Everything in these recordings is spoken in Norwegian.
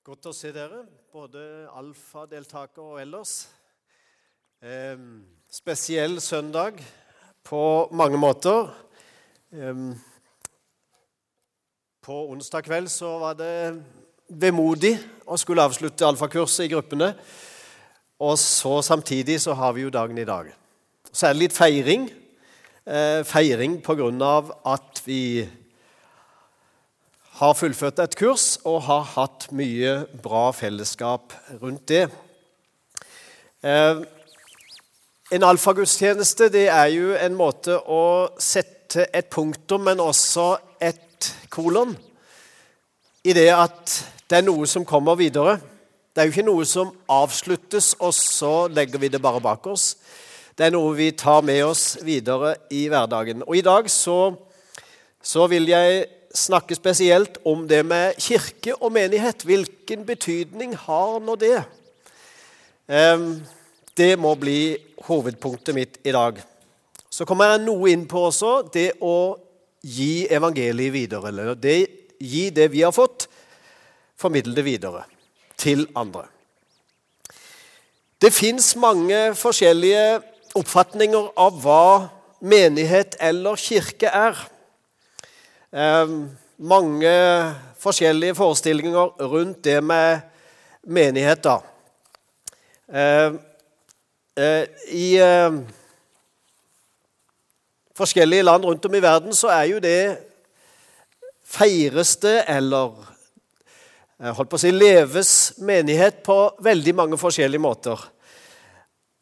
Godt å se dere, både alfadeltakere og ellers. Eh, spesiell søndag på mange måter. Eh, på onsdag kveld så var det vemodig å skulle avslutte alfakurset i gruppene. Og så samtidig så har vi jo dagen i dag. Så er det litt feiring. Eh, feiring på grunn av at vi har fullført et kurs og har hatt mye bra fellesskap rundt det. Eh, en alfagudstjeneste det er jo en måte å sette et punktum, men også et kolon, i det at det er noe som kommer videre. Det er jo ikke noe som avsluttes, og så legger vi det bare bak oss. Det er noe vi tar med oss videre i hverdagen. Og i dag så, så vil jeg snakke spesielt om det med kirke og menighet. Hvilken betydning har nå det? Det må bli hovedpunktet mitt i dag. Så kommer jeg noe inn på også det å gi evangeliet videre. Eller det, gi det vi har fått, formidle det videre til andre. Det fins mange forskjellige oppfatninger av hva menighet eller kirke er. Eh, mange forskjellige forestillinger rundt det med menigheter. Eh, eh, I eh, forskjellige land rundt om i verden så er jo det feires det, eller holdt på å si leves menighet på veldig mange forskjellige måter.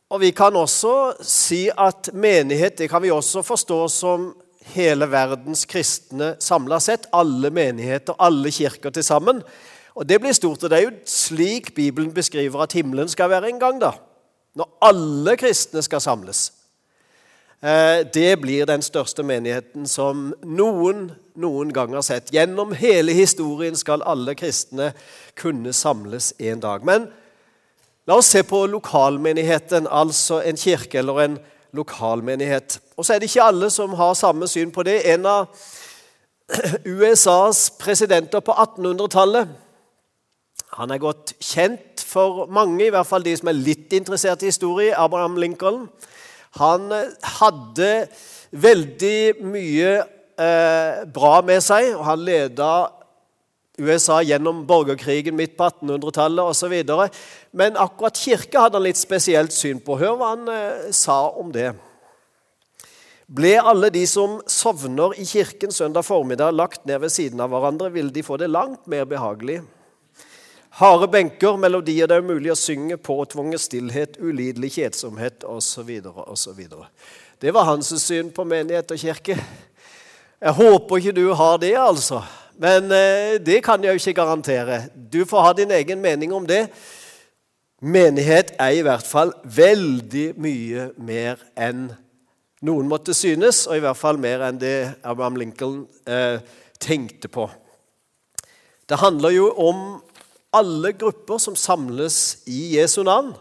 Og vi kan også si at menighet det kan vi også forstå som hele verdens kristne samla sett. Alle menigheter, alle kirker til sammen. Og Det blir stort. og Det er jo slik Bibelen beskriver at himmelen skal være en gang. da. Når alle kristne skal samles. Eh, det blir den største menigheten som noen noen gang har sett. Gjennom hele historien skal alle kristne kunne samles en dag. Men la oss se på lokalmenigheten, altså en kirke eller en lokalmenighet. Og så er det ikke alle som har samme syn på det. En av USAs presidenter på 1800-tallet han er godt kjent for mange, i hvert fall de som er litt interessert i historie. Abraham Lincoln. Han hadde veldig mye eh, bra med seg, og han leda USA gjennom borgerkrigen midt på 1800-tallet osv. Men akkurat kirke hadde han litt spesielt syn på. Hør hva han eh, sa om det. Ble alle de som sovner i kirken søndag formiddag, lagt ned ved siden av hverandre, ville de få det langt mer behagelig. Harde benker, melodier det er umulig å synge, påtvunget stillhet, ulidelig kjedsomhet osv. osv. Det var hans syn på menighet og kirke. Jeg håper ikke du har det, altså. Men eh, det kan jeg jo ikke garantere. Du får ha din egen mening om det. Menighet er i hvert fall veldig mye mer enn noen måtte synes, og i hvert fall mer enn det Abraham Lincoln eh, tenkte på. Det handler jo om alle grupper som samles i Jesu navn.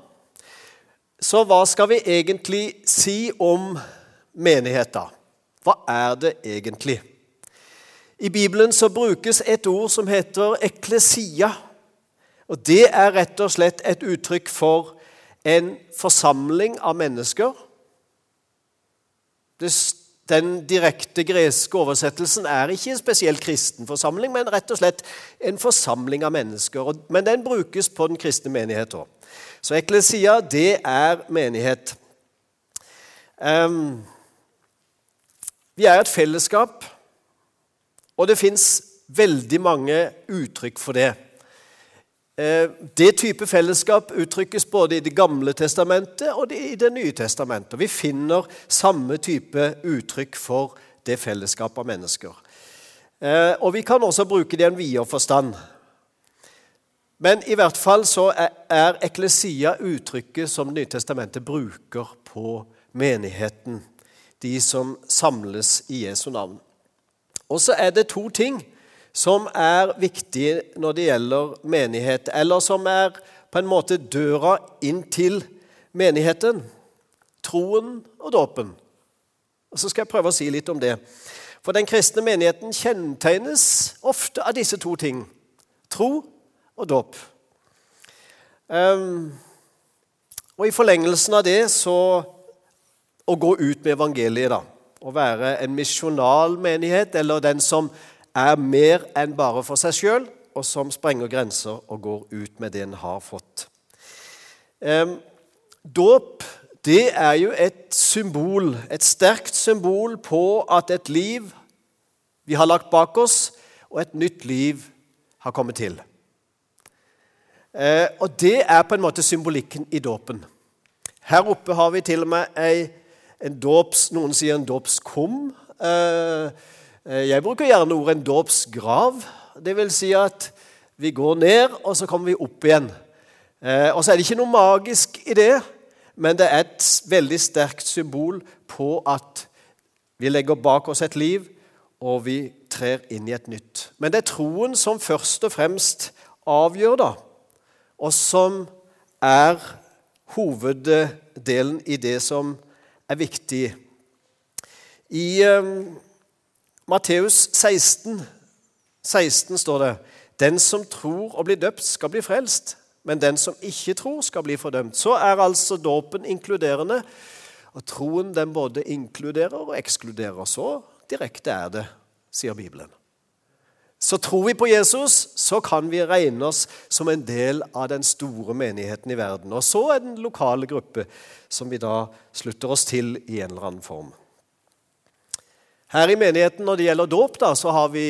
Så hva skal vi egentlig si om menigheten? Hva er det egentlig? I Bibelen så brukes et ord som heter eklesia. Og Det er rett og slett et uttrykk for en forsamling av mennesker. Den direkte greske oversettelsen er ikke en spesielt kristen forsamling, men rett og slett en forsamling av mennesker. Men den brukes på den kristne menighet òg. Så eklesia, det er menighet. Um, vi er et fellesskap og det fins veldig mange uttrykk for det. Eh, det type fellesskap uttrykkes både i Det gamle testamentet og i Det nye testamentet. Vi finner samme type uttrykk for det fellesskapet av mennesker. Eh, og Vi kan også bruke det i en videre forstand. Men i hvert fall så er eklesia uttrykket som Det nye testamentet bruker på menigheten. De som samles i Jesu navn. Og så er det to ting som er viktige når det gjelder menighet, eller som er på en måte døra inn til menigheten. Troen og dåpen. Og Så skal jeg prøve å si litt om det. For den kristne menigheten kjennetegnes ofte av disse to ting. Tro og dåp. Um, og i forlengelsen av det så å gå ut med evangeliet, da. Å være en misjonal menighet, eller den som er mer enn bare for seg sjøl, og som sprenger grenser og går ut med det en har fått. Um, dåp det er jo et symbol, et sterkt symbol på at et liv vi har lagt bak oss, og et nytt liv har kommet til. Eh, og Det er på en måte symbolikken i dåpen. Her oppe har vi til og med ei, en dåps, Noen sier en dåpskum. Eh, jeg bruker gjerne ordet en dåpsgrav. Vil si at vi går ned, og så kommer vi opp igjen. Eh, og så er det ikke noe magisk i det, men det er et veldig sterkt symbol på at vi legger bak oss et liv, og vi trer inn i et nytt. Men det er troen som først og fremst avgjør, da og som er hoveddelen i det som er viktig. I um, Matteus 16, 16 står det den som tror og blir døpt, skal bli frelst, men den som ikke tror, skal bli fordømt. Så er altså dåpen inkluderende, og troen den både inkluderer og ekskluderer. Så direkte er det, sier Bibelen. Så tror vi på Jesus, så kan vi regne oss som en del av den store menigheten i verden. Og så er den lokale gruppe som vi da slutter oss til i en eller annen form. Her i menigheten når det gjelder dåp, så har vi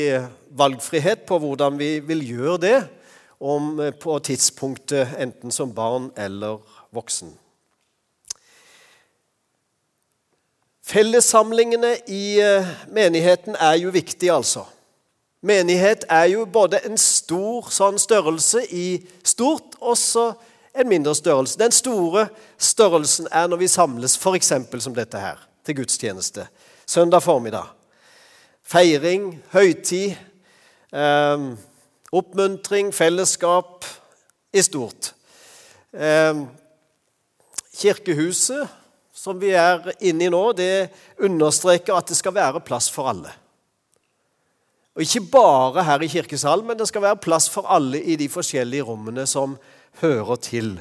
valgfrihet på hvordan vi vil gjøre det om, på tidspunktet enten som barn eller voksen. Fellessamlingene i eh, menigheten er jo viktige, altså. Menighet er jo både en stor sånn størrelse i stort og så en mindre størrelse. Den store størrelsen er når vi samles f.eks. som dette her, til gudstjeneste. Søndag formiddag. Feiring, høytid, eh, oppmuntring, fellesskap i stort. Eh, kirkehuset, som vi er inne i nå, det understreker at det skal være plass for alle. Og Ikke bare her i kirkesalen, men det skal være plass for alle i de forskjellige rommene som hører til.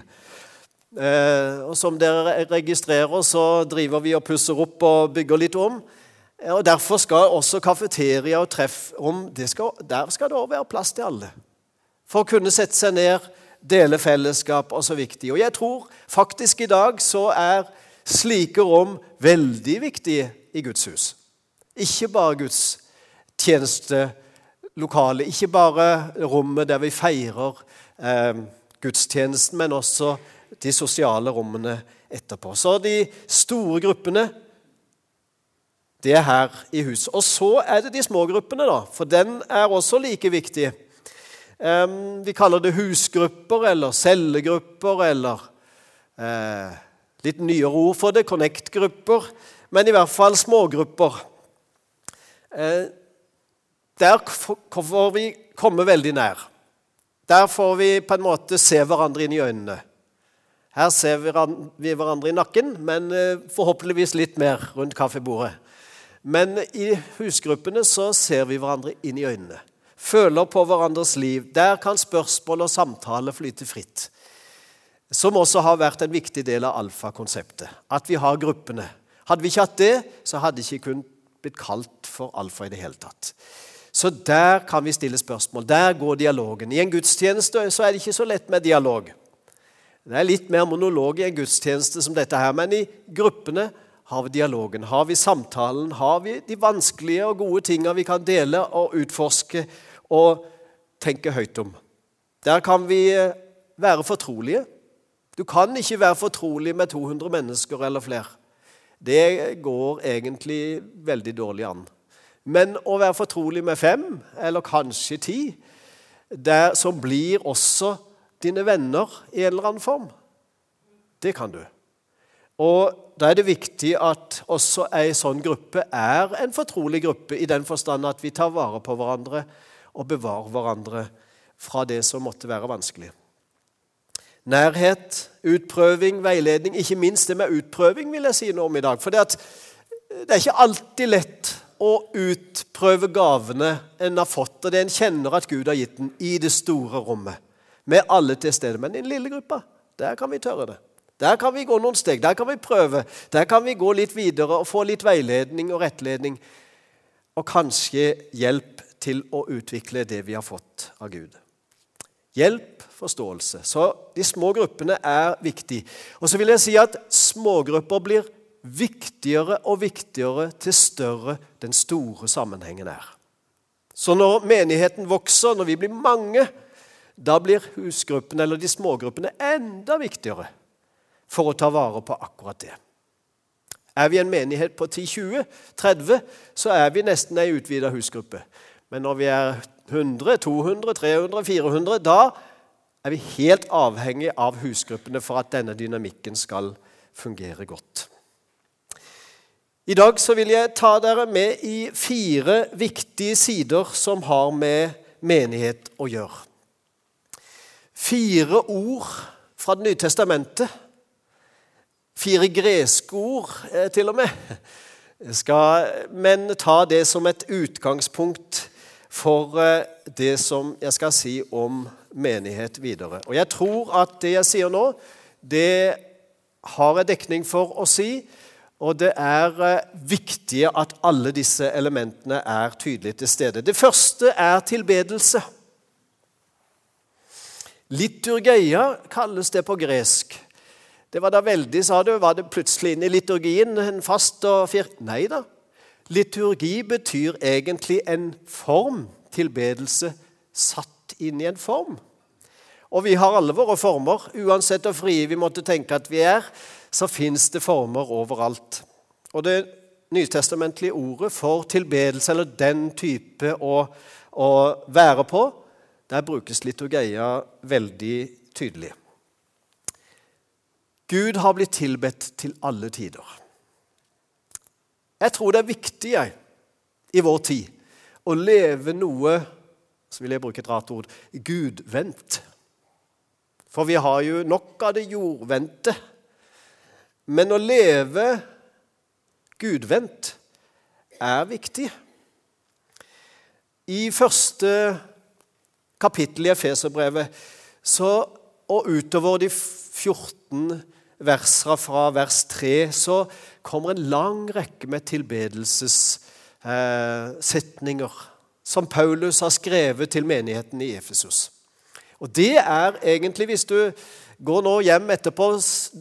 Eh, og Som dere registrerer, så driver vi og pusser opp og bygger litt om. Eh, og Derfor skal også kafeteria og treffrom skal, Der skal det også være plass til alle. For å kunne sette seg ned, dele fellesskap og så viktig. Og jeg tror faktisk i dag så er slike rom veldig viktige i Guds hus. Ikke bare Guds tjenestelokale. Ikke bare rommet der vi feirer eh, gudstjenesten, men også de sosiale rommene etterpå. Så de store gruppene det er her i huset. Og så er det de små gruppene, da, for den er også like viktig. Um, vi kaller det husgrupper eller cellegrupper eller uh, litt nyere ord for det, connect-grupper. Men i hvert fall smågrupper. Uh, der får vi komme veldig nær. Der får vi på en måte se hverandre inn i øynene. Her ser vi hverandre i nakken, men eh, forhåpentligvis litt mer rundt kaffebordet. Men i husgruppene så ser vi hverandre inn i øynene. Føler på hverandres liv. Der kan spørsmål og samtale flyte fritt. Som også har vært en viktig del av alfa-konseptet. At vi har gruppene. Hadde vi ikke hatt det, så hadde det ikke kunnet blitt kalt for alfa i det hele tatt. Så der kan vi stille spørsmål. Der går dialogen. I en gudstjeneste så er det ikke så lett med dialog. Det er litt mer monolog i en gudstjeneste som dette her, men i gruppene har vi dialogen, har vi samtalen, har vi de vanskelige og gode tinga vi kan dele og utforske og tenke høyt om. Der kan vi eh, være fortrolige. Du kan ikke være fortrolig med 200 mennesker eller flere. Det går egentlig veldig dårlig an. Men å være fortrolig med fem, eller kanskje ti, der, som blir også dine venner i en eller annen form, det kan du. Og Da er det viktig at også ei sånn gruppe er en fortrolig gruppe, i den forstand at vi tar vare på hverandre og bevarer hverandre fra det som måtte være vanskelig. Nærhet, utprøving, veiledning. Ikke minst det med utprøving vil jeg si noe om i dag. For det, det er ikke alltid lett å utprøve gavene en har fått, og det en kjenner at Gud har gitt den, i det store rommet. Med alle til stede. Men i den lille gruppa, der kan vi tørre det. Der kan vi gå noen steg, der kan vi prøve. Der kan vi gå litt videre og få litt veiledning og rettledning. Og kanskje hjelp til å utvikle det vi har fått av Gud. Hjelp, forståelse. Så de små gruppene er viktige. Og så vil jeg si at smågrupper blir viktigere og viktigere til større den store sammenhengen er. Så når menigheten vokser, når vi blir mange, da blir husgruppene eller de smågruppene enda viktigere for å ta vare på akkurat det. Er vi en menighet på 10-20-30, så er vi nesten ei utvida husgruppe. Men når vi er 100, 200, 300, 400, da er vi helt avhengig av husgruppene for at denne dynamikken skal fungere godt. I dag så vil jeg ta dere med i fire viktige sider som har med menighet å gjøre. Fire ord fra Det nye testamentet. Fire greske ord, eh, til og med. Skal men ta det som et utgangspunkt for eh, det som jeg skal si om menighet videre. Og jeg tror at det jeg sier nå, det har jeg dekning for å si og det er eh, viktig at alle disse elementene er tydelig til stede. Det første er tilbedelse. Liturgeia kalles det på gresk. Det var da veldig, sa du. Var det plutselig inn i liturgien en fast og fir... Nei da. Liturgi betyr egentlig en form. Tilbedelse satt inn i en form. Og vi har alle våre former. Uansett hvor frie vi måtte tenke at vi er, så fins det former overalt. Og det nytestamentlige ordet for tilbedelse, eller den type å, å være på, der brukes liturgeia veldig tydelig. Gud har blitt tilbedt til alle tider. Jeg tror det er viktig jeg, i vår tid å leve noe så vil jeg bruke et rart ord gudvendt. For vi har jo nok av det jordvendte men å leve gudvendt er viktig. I første kapittel i Efeserbrevet og utover de 14 versene fra vers 3 så kommer en lang rekke med tilbedelsessetninger eh, som Paulus har skrevet til menigheten i Efesus. Og det er egentlig, hvis du Går nå hjem etterpå,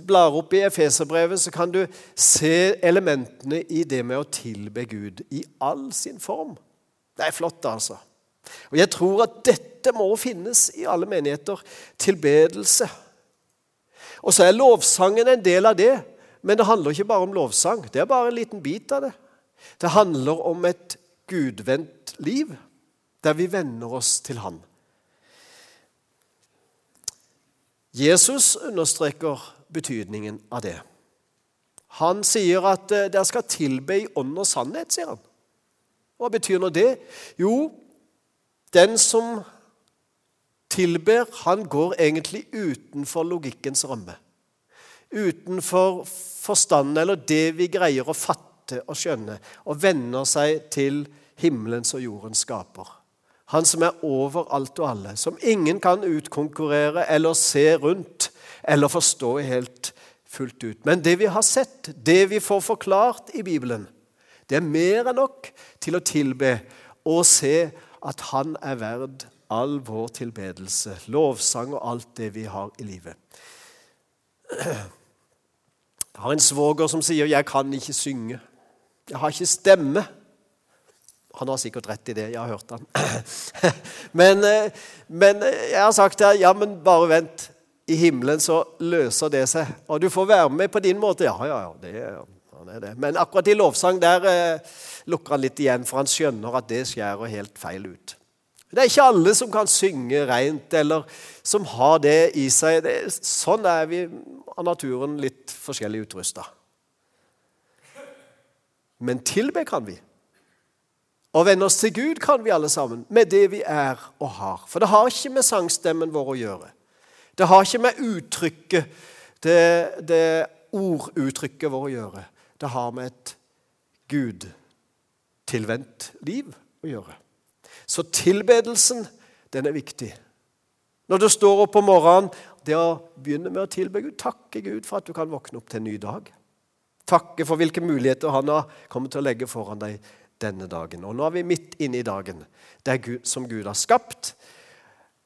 blar opp i Efeserbrevet, så kan du se elementene i det med å tilbe Gud i all sin form. Det er flott, altså. Og Jeg tror at dette må finnes i alle menigheter. Tilbedelse. Og så er lovsangen en del av det. Men det handler ikke bare om lovsang. Det er bare en liten bit av det. Det handler om et gudvendt liv, der vi venner oss til Han. Jesus understreker betydningen av det. Han sier at eh, dere skal tilbe i ånd og sannhet, sier han. Hva betyr nå det? Jo, den som tilber, han går egentlig utenfor logikkens ramme. Utenfor forstanden eller det vi greier å fatte og skjønne, og venner seg til himmelens og jordens skaper. Han som er over alt og alle, som ingen kan utkonkurrere eller se rundt eller forstå helt fullt ut. Men det vi har sett, det vi får forklart i Bibelen, det er mer enn nok til å tilbe og se at Han er verd all vår tilbedelse, lovsang og alt det vi har i livet. Jeg har en svoger som sier 'jeg kan ikke synge'. Jeg har ikke stemme. Han har sikkert rett i det. Jeg har hørt han. men, eh, men, jeg har sagt her ja, men bare vent. I himmelen så løser det seg. Og du får være med på din måte. Ja, ja, ja. Det, han er det. Men akkurat i lovsang der eh, lukker han litt igjen, for han skjønner at det skjærer helt feil ut. Det er ikke alle som kan synge rent, eller som har det i seg. Det, sånn er vi av naturen litt forskjellig utrusta. Men tilbe kan vi. Og vende oss til Gud kan vi alle sammen, med det vi er og har. For det har ikke med sangstemmen vår å gjøre. Det har ikke med uttrykket, det, det orduttrykket vår å gjøre. Det har med et Gud-tilvendt liv å gjøre. Så tilbedelsen, den er viktig. Når du står opp om morgenen, det å begynne med å tilbe Gud, takke Gud for at du kan våkne opp til en ny dag. Takke for hvilke muligheter han har kommet til å legge foran deg denne dagen. Og nå er vi midt inne i dagen det er Gud, som Gud har skapt,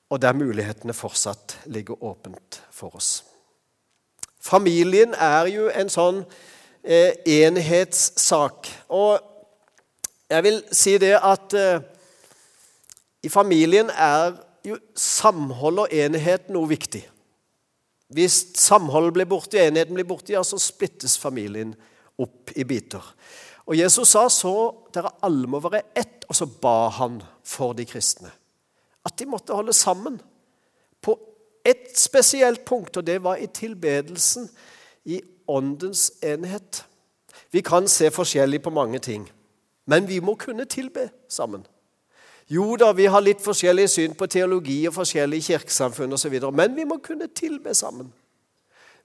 og der mulighetene fortsatt ligger åpent for oss. Familien er jo en sånn eh, enhetssak. Og jeg vil si det at eh, i familien er jo samhold og enighet noe viktig. Hvis samholdet blir borte, enigheten blir borte, ja, så splittes familien opp i biter. Og Jesus sa så dere alle må være ett, og så ba han for de kristne. At de måtte holde sammen på ett spesielt punkt, og det var i tilbedelsen, i åndens enhet. Vi kan se forskjellig på mange ting, men vi må kunne tilbe sammen. Jo da, vi har litt forskjellig syn på teologi og forskjellige kirkesamfunn osv., men vi må kunne tilbe sammen.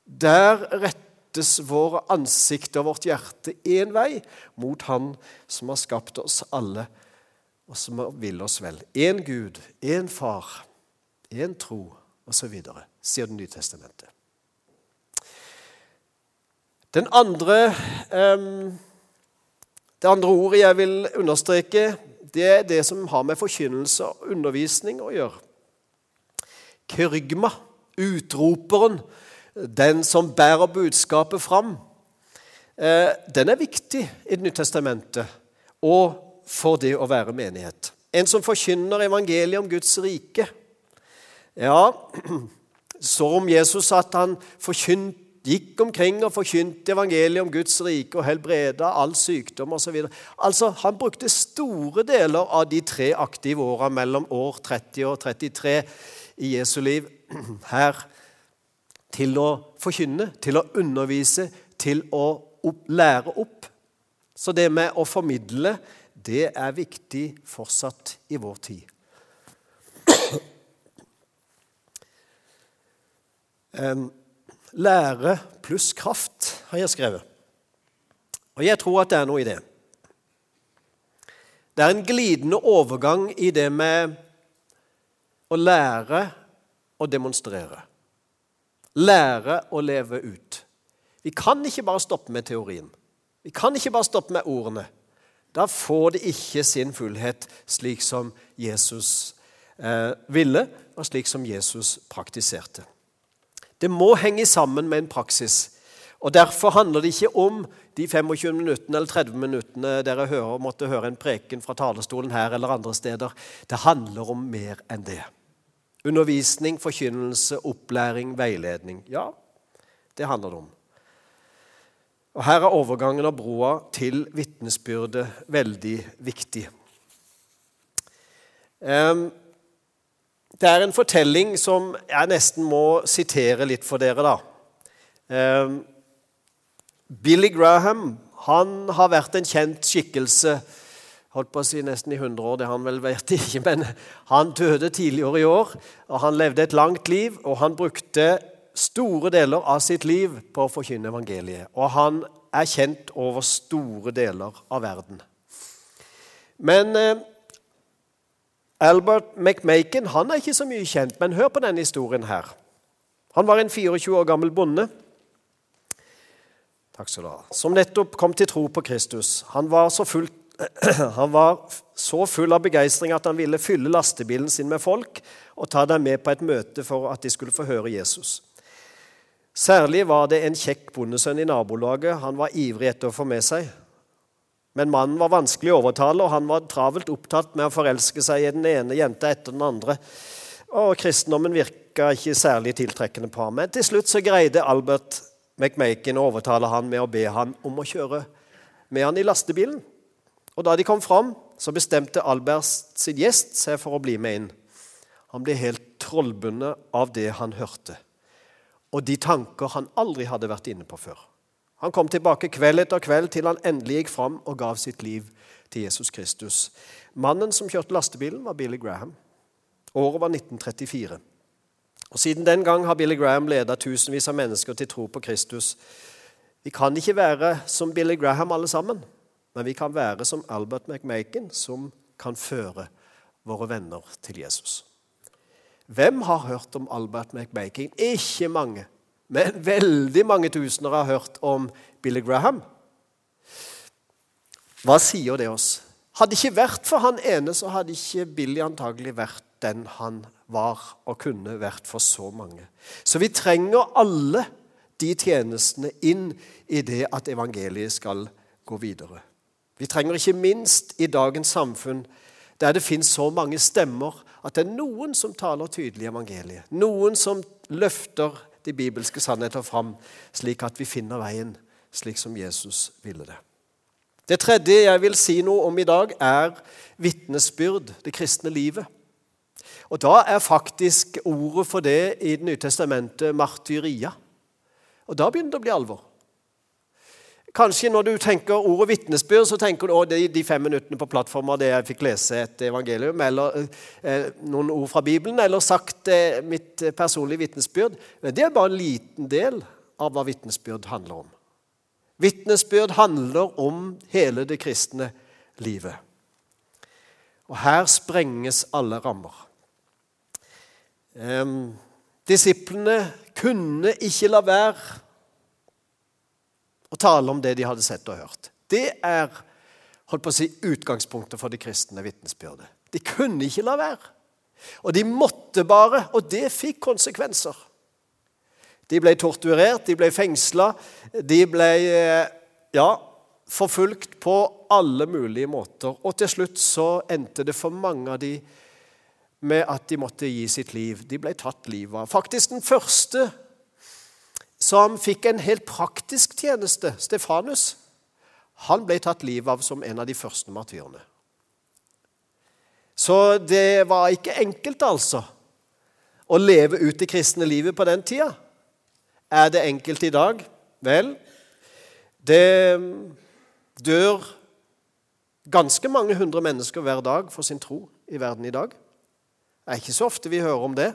Der rettes våre ansikter og vårt hjerte én vei, mot Han som har skapt oss alle, og som vil oss vel. Én Gud, én Far, én tro, osv., sier Det nye testamentet. Den andre, det andre ordet jeg vil understreke, det er det som har med forkynnelse og undervisning å gjøre. Kyrgma, utroperen, den som bærer budskapet fram, eh, den er viktig i Det nye testamentet og for det å være menighet. En som forkynner evangeliet om Guds rike. Ja, så om Jesus at han forkynte gikk omkring og forkynte evangeliet om Guds rike og helbreda all sykdom osv. Altså, han brukte store deler av de tre aktive åra mellom år 30 og 33 i Jesu liv her til å forkynne, til å undervise, til å opp, lære opp. Så det med å formidle, det er viktig fortsatt i vår tid. Um, Lære pluss kraft, har jeg skrevet. Og jeg tror at det er noe i det. Det er en glidende overgang i det med å lære og demonstrere. Lære å leve ut. Vi kan ikke bare stoppe med teorien. Vi kan ikke bare stoppe med ordene. Da får det ikke sin fullhet slik som Jesus eh, ville, og slik som Jesus praktiserte. Det må henge sammen med en praksis. Og Derfor handler det ikke om de 25 minuttene eller 30 minuttene dere hører, måtte høre en preken fra talerstolen her eller andre steder. Det handler om mer enn det. Undervisning, forkynnelse, opplæring, veiledning. Ja, det handler det om. Og Her er overgangen av broa til vitnesbyrdet veldig viktig. Um, det er en fortelling som jeg nesten må sitere litt for dere. da. Eh, Billy Graham han har vært en kjent skikkelse holdt på å si nesten i 100 år, det har han vel vært ikke, men han døde tidligere i år. og Han levde et langt liv, og han brukte store deler av sitt liv på å forkynne evangeliet. Og han er kjent over store deler av verden. Men eh, Albert McMakin han er ikke så mye kjent, men hør på denne historien her. Han var en 24 år gammel bonde Takk skal du ha, som nettopp kom til tro på Kristus. Han var så full, var så full av begeistring at han ville fylle lastebilen sin med folk og ta dem med på et møte for at de skulle få høre Jesus. Særlig var det en kjekk bondesønn i nabolaget han var ivrig etter å få med seg. Men mannen var vanskelig å overtale, og han var travelt opptatt med å forelske seg i den ene jenta etter den andre. Og kristendommen virka ikke særlig tiltrekkende på ham. Men til slutt så greide Albert McMakin å overtale han med å be han om å kjøre med han i lastebilen. Og Da de kom fram, så bestemte Albert sin gjest seg for å bli med inn. Han ble helt trollbundet av det han hørte, og de tanker han aldri hadde vært inne på før. Han kom tilbake kveld etter kveld til han endelig gikk fram og gav sitt liv til Jesus Kristus. Mannen som kjørte lastebilen, var Billy Graham. Året var 1934. Og Siden den gang har Billy Graham ledet tusenvis av mennesker til tro på Kristus. Vi kan ikke være som Billy Graham alle sammen, men vi kan være som Albert McMakin, som kan føre våre venner til Jesus. Hvem har hørt om Albert McMaking? Ikke mange. Men veldig mange tusener har hørt om Billy Graham. Hva sier det oss? Hadde ikke vært for han ene, så hadde ikke Billy antagelig vært den han var og kunne vært for så mange. Så vi trenger alle de tjenestene inn i det at evangeliet skal gå videre. Vi trenger ikke minst i dagens samfunn, der det finnes så mange stemmer, at det er noen som taler tydelig evangeliet. Noen som løfter de bibelske sannheter fram, slik at vi finner veien slik som Jesus ville det. Det tredje jeg vil si noe om i dag, er vitnesbyrd, det kristne livet. Og Da er faktisk ordet for det i Det nye testamentet martyria. Og da begynner det å bli alvor. Kanskje når du tenker ordet vitnesbyrd, så tenker du at de fem minuttene på plattforma det jeg fikk lese et evangelium, eller eh, noen ord fra Bibelen, eller sagt eh, mitt personlige vitnesbyrd. Men det er bare en liten del av hva vitnesbyrd handler om. Vitnesbyrd handler om hele det kristne livet. Og her sprenges alle rammer. Eh, disiplene kunne ikke la være tale om det de hadde sett og hørt. Det er holdt på å si, utgangspunktet for det kristne vitnesbyrdet. De kunne ikke la være. Og de måtte bare, og det fikk konsekvenser. De ble torturert, de ble fengsla, de ble eh, ja, forfulgt på alle mulige måter. Og til slutt så endte det for mange av de med at de måtte gi sitt liv. De ble tatt livet av. Faktisk den første som fikk en helt praktisk tjeneste, Stefanus, han ble tatt livet av som en av de første martyrene. Så det var ikke enkelt, altså, å leve ut det kristne livet på den tida. Er det enkelt i dag? Vel, det dør ganske mange hundre mennesker hver dag for sin tro i verden i dag. Det er ikke så ofte vi hører om det.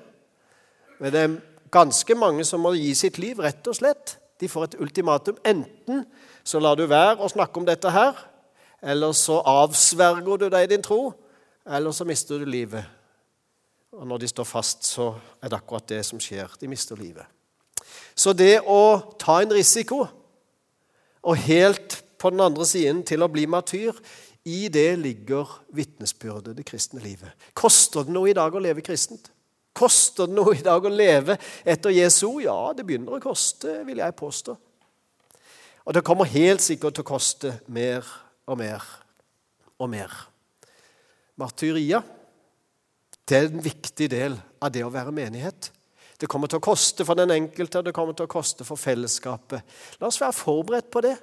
Men det er ganske mange som må gi sitt liv, rett og slett. De får et ultimatum. Enten så lar du være å snakke om dette her, eller så avsverger du deg din tro, eller så mister du livet. Og når de står fast, så er det akkurat det som skjer. De mister livet. Så det å ta en risiko, og helt på den andre siden til å bli martyr, i det ligger vitnesbyrdet, det kristne livet. Koster det noe i dag å leve kristent? Koster det noe i dag å leve etter Jesu ord? Ja, det begynner å koste, vil jeg påstå. Og det kommer helt sikkert til å koste mer og mer og mer. Martyria det er en viktig del av det å være menighet. Det kommer til å koste for den enkelte, og det kommer til å koste for fellesskapet. La oss være forberedt på det.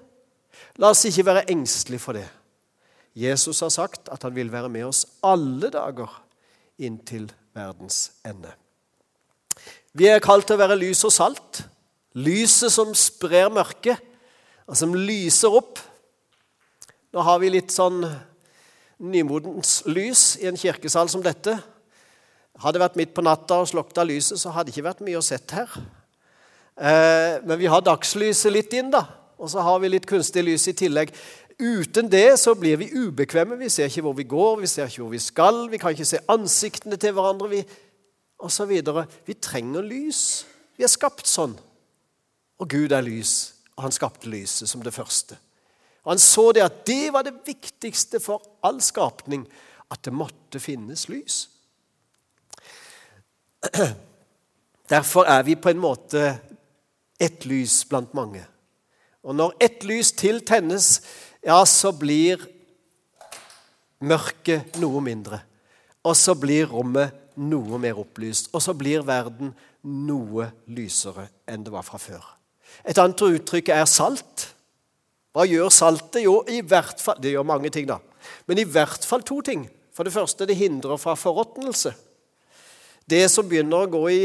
La oss ikke være engstelige for det. Jesus har sagt at han vil være med oss alle dager inntil verdens ende. Vi er kalt til å være lys og salt. Lyset som sprer mørket, og som lyser opp. Nå har vi litt sånn nymodens lys i en kirkesal som dette. Hadde det vært midt på natta og slukket av lyset, så hadde det ikke vært mye å sett her. Eh, men vi har dagslyset litt inn, da. Og så har vi litt kunstig lys i tillegg. Uten det så blir vi ubekvemme. Vi ser ikke hvor vi går, vi ser ikke hvor vi skal, vi kan ikke se ansiktene til hverandre vi, osv. Vi trenger lys. Vi er skapt sånn. Og Gud er lys, og han skapte lyset som det første. Og Han så det at det var det viktigste for all skapning, at det måtte finnes lys. Derfor er vi på en måte ett lys blant mange. Og når ett lys til tennes, ja, så blir mørket noe mindre. Og så blir rommet noe mer opplyst. Og så blir verden noe lysere enn det var fra før. Et annet uttrykk er salt. Hva gjør saltet? Jo, i hvert fall, det gjør mange ting, da. Men i hvert fall to ting. For det første, det hindrer fra forråtnelse. Det som begynner å gå i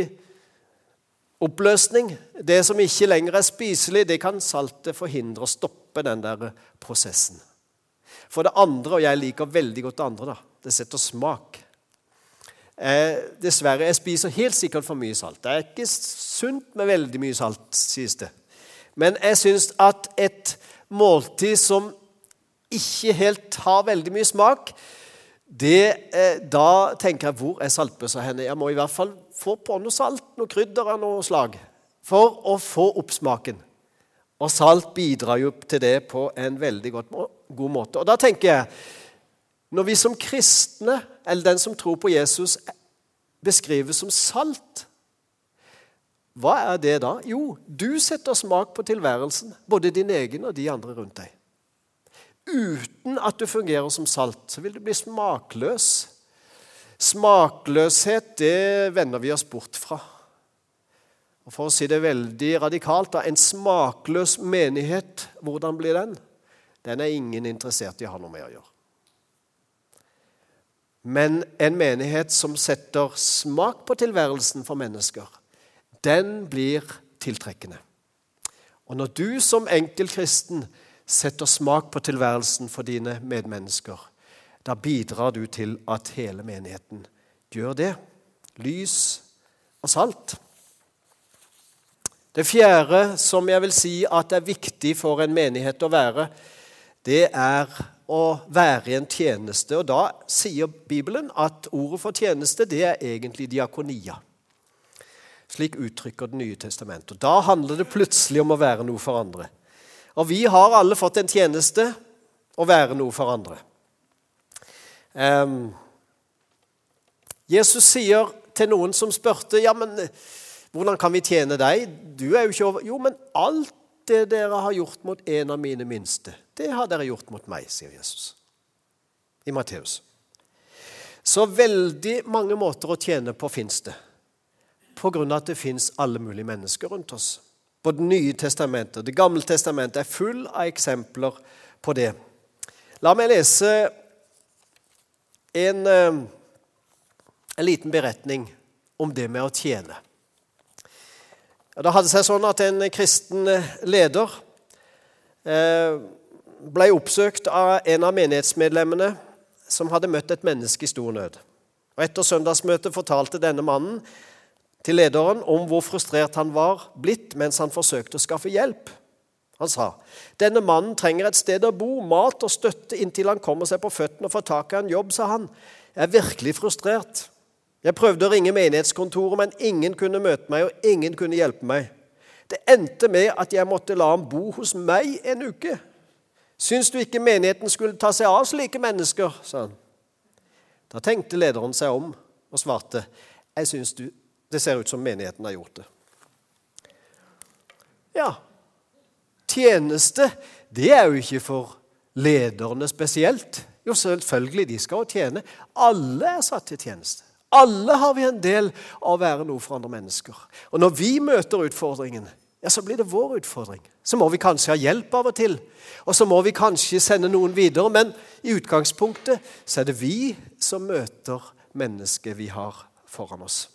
oppløsning, det som ikke lenger er spiselig, det kan saltet forhindre å stoppe den der prosessen. For det andre, og jeg liker veldig godt det andre, da, det setter smak. Eh, dessverre, jeg spiser helt sikkert for mye salt. Det er ikke sunt med veldig mye salt, sies det. Men jeg syns at et måltid som ikke helt har veldig mye smak, det, eh, da tenker jeg hvor er saltbøssa henne? Jeg må i hvert fall få på noe salt, noe krydder av noe slag. For å få oppsmaken. Og salt bidrar jo til det på en veldig god måte. Og da tenker jeg Når vi som kristne, eller den som tror på Jesus, beskrives som salt hva er det da? Jo, du setter smak på tilværelsen, både din egen og de andre rundt deg. Uten at du fungerer som salt, så vil du bli smakløs. Smakløshet, det vender vi oss bort fra. Og For å si det veldig radikalt da, En smakløs menighet, hvordan blir den? Den er ingen interessert i å ha noe med å gjøre. Men en menighet som setter smak på tilværelsen for mennesker, den blir tiltrekkende. Og når du som enkeltkristen setter smak på tilværelsen for dine medmennesker, da bidrar du til at hele menigheten gjør det. Lys og salt. Det fjerde som jeg vil si at er viktig for en menighet å være, det er å være i en tjeneste. Og Da sier Bibelen at ordet for tjeneste det er egentlig diakonia. Slik uttrykker Det nye testamentet. Da handler det plutselig om å være noe for andre. Og vi har alle fått en tjeneste å være noe for andre. Um, Jesus sier til noen som spurte ja, men hvordan kan vi tjene deg? Du er jo ikke over Jo, men alt det dere har gjort mot en av mine minste, det har dere gjort mot meg, sier Jesus i Matteus. Så veldig mange måter å tjene på fins det pga. at det fins alle mulige mennesker rundt oss. Både Det nye testamentet og Det gamle testamentet er full av eksempler på det. La meg lese en, eh, en liten beretning om det med å tjene. Det hadde seg sånn at en kristen leder eh, ble oppsøkt av en av menighetsmedlemmene som hadde møtt et menneske i stor nød. Og Etter søndagsmøtet fortalte denne mannen til lederen om hvor frustrert han var blitt mens han forsøkte å skaffe hjelp. Han sa denne mannen trenger et sted å bo, mat og støtte inntil han kommer seg på føttene og får tak i en jobb, sa han. Jeg er virkelig frustrert. Jeg prøvde å ringe menighetskontoret, men ingen kunne møte meg, og ingen kunne hjelpe meg. Det endte med at jeg måtte la ham bo hos meg en uke. Syns du ikke menigheten skulle ta seg av slike mennesker? sa han. Da tenkte lederen seg om og svarte, jeg syns du det ser ut som menigheten har gjort det. Ja, tjeneste, det er jo ikke for lederne spesielt. Jo, selvfølgelig, de skal jo tjene. Alle er satt til tjeneste. Alle har vi en del av å være noe for andre mennesker. Og når vi møter utfordringen, ja, så blir det vår utfordring. Så må vi kanskje ha hjelp av og til. Og så må vi kanskje sende noen videre. Men i utgangspunktet så er det vi som møter mennesket vi har foran oss.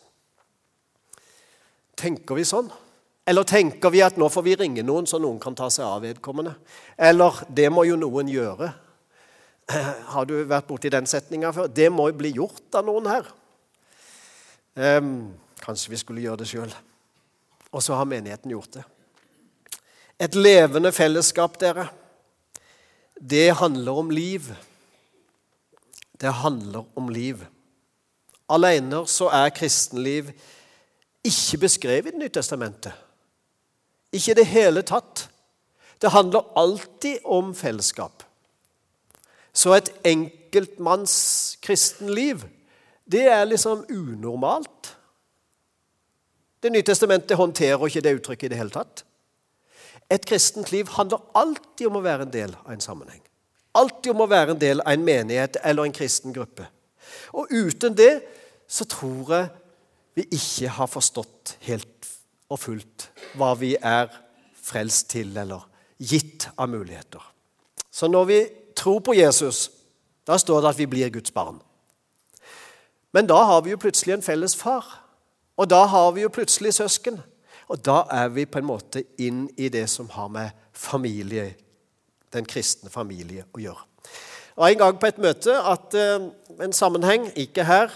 Tenker vi sånn? Eller tenker vi at nå får vi ringe noen, så noen kan ta seg av vedkommende? Eller det må jo noen gjøre. Har du vært borti den setninga før? Det må jo bli gjort av noen her. Um, kanskje vi skulle gjøre det sjøl. Og så har menigheten gjort det. Et levende fellesskap, dere, det handler om liv. Det handler om liv. Alene så er kristenliv ikke beskrevet i Det nye testamentet. Ikke i det hele tatt. Det handler alltid om fellesskap. Så et enkeltmanns kristenliv, det er liksom unormalt. Det nye testamentet håndterer ikke det uttrykket i det hele tatt. Et kristent liv handler alltid om å være en del av en sammenheng. Alltid om å være en del av en menighet eller en kristen gruppe. Og uten det så tror jeg vi ikke har forstått helt og fullt hva vi er frelst til eller gitt av muligheter. Så når vi tror på Jesus, da står det at vi blir Guds barn. Men da har vi jo plutselig en felles far, og da har vi jo plutselig søsken. Og da er vi på en måte inn i det som har med familie, den kristne familie å gjøre. Og En gang på et møte at uh, en sammenheng, ikke her,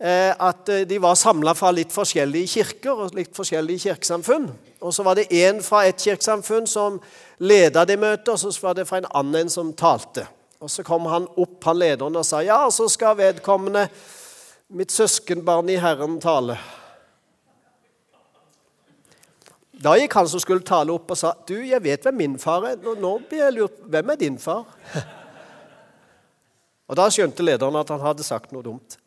Eh, at eh, de var samla fra litt forskjellige kirker og litt forskjellige kirkesamfunn. Og Så var det én fra et kirkesamfunn som leda det møtet, og så var det fra en annen som talte. Og Så kom han opp, han lederen, og sa ja, så skal vedkommende, mitt søskenbarn i Herren tale. Da gikk han som skulle tale, opp og sa, 'Du, jeg vet hvem min far er.' Nå, nå blir jeg lurt. Hvem er din far? og da skjønte lederen at han hadde sagt noe dumt.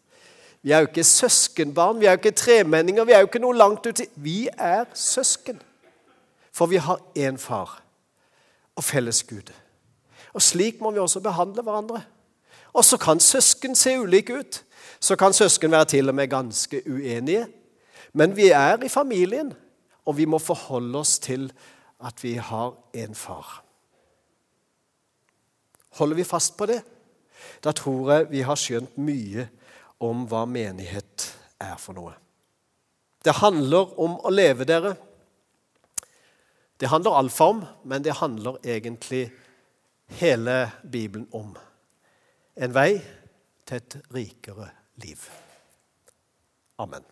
Vi er jo ikke søskenbarn, vi er jo ikke tremenninger, vi er jo ikke noe langt uti. Vi er søsken. For vi har én far og felles Gud. Og slik må vi også behandle hverandre. Og så kan søsken se ulike ut. Så kan søsken være til og med ganske uenige. Men vi er i familien, og vi må forholde oss til at vi har en far. Holder vi fast på det, da tror jeg vi har skjønt mye om hva menighet er for noe. Det handler om å leve dere. Det handler alfa om, men det handler egentlig hele Bibelen om. En vei til et rikere liv. Amen.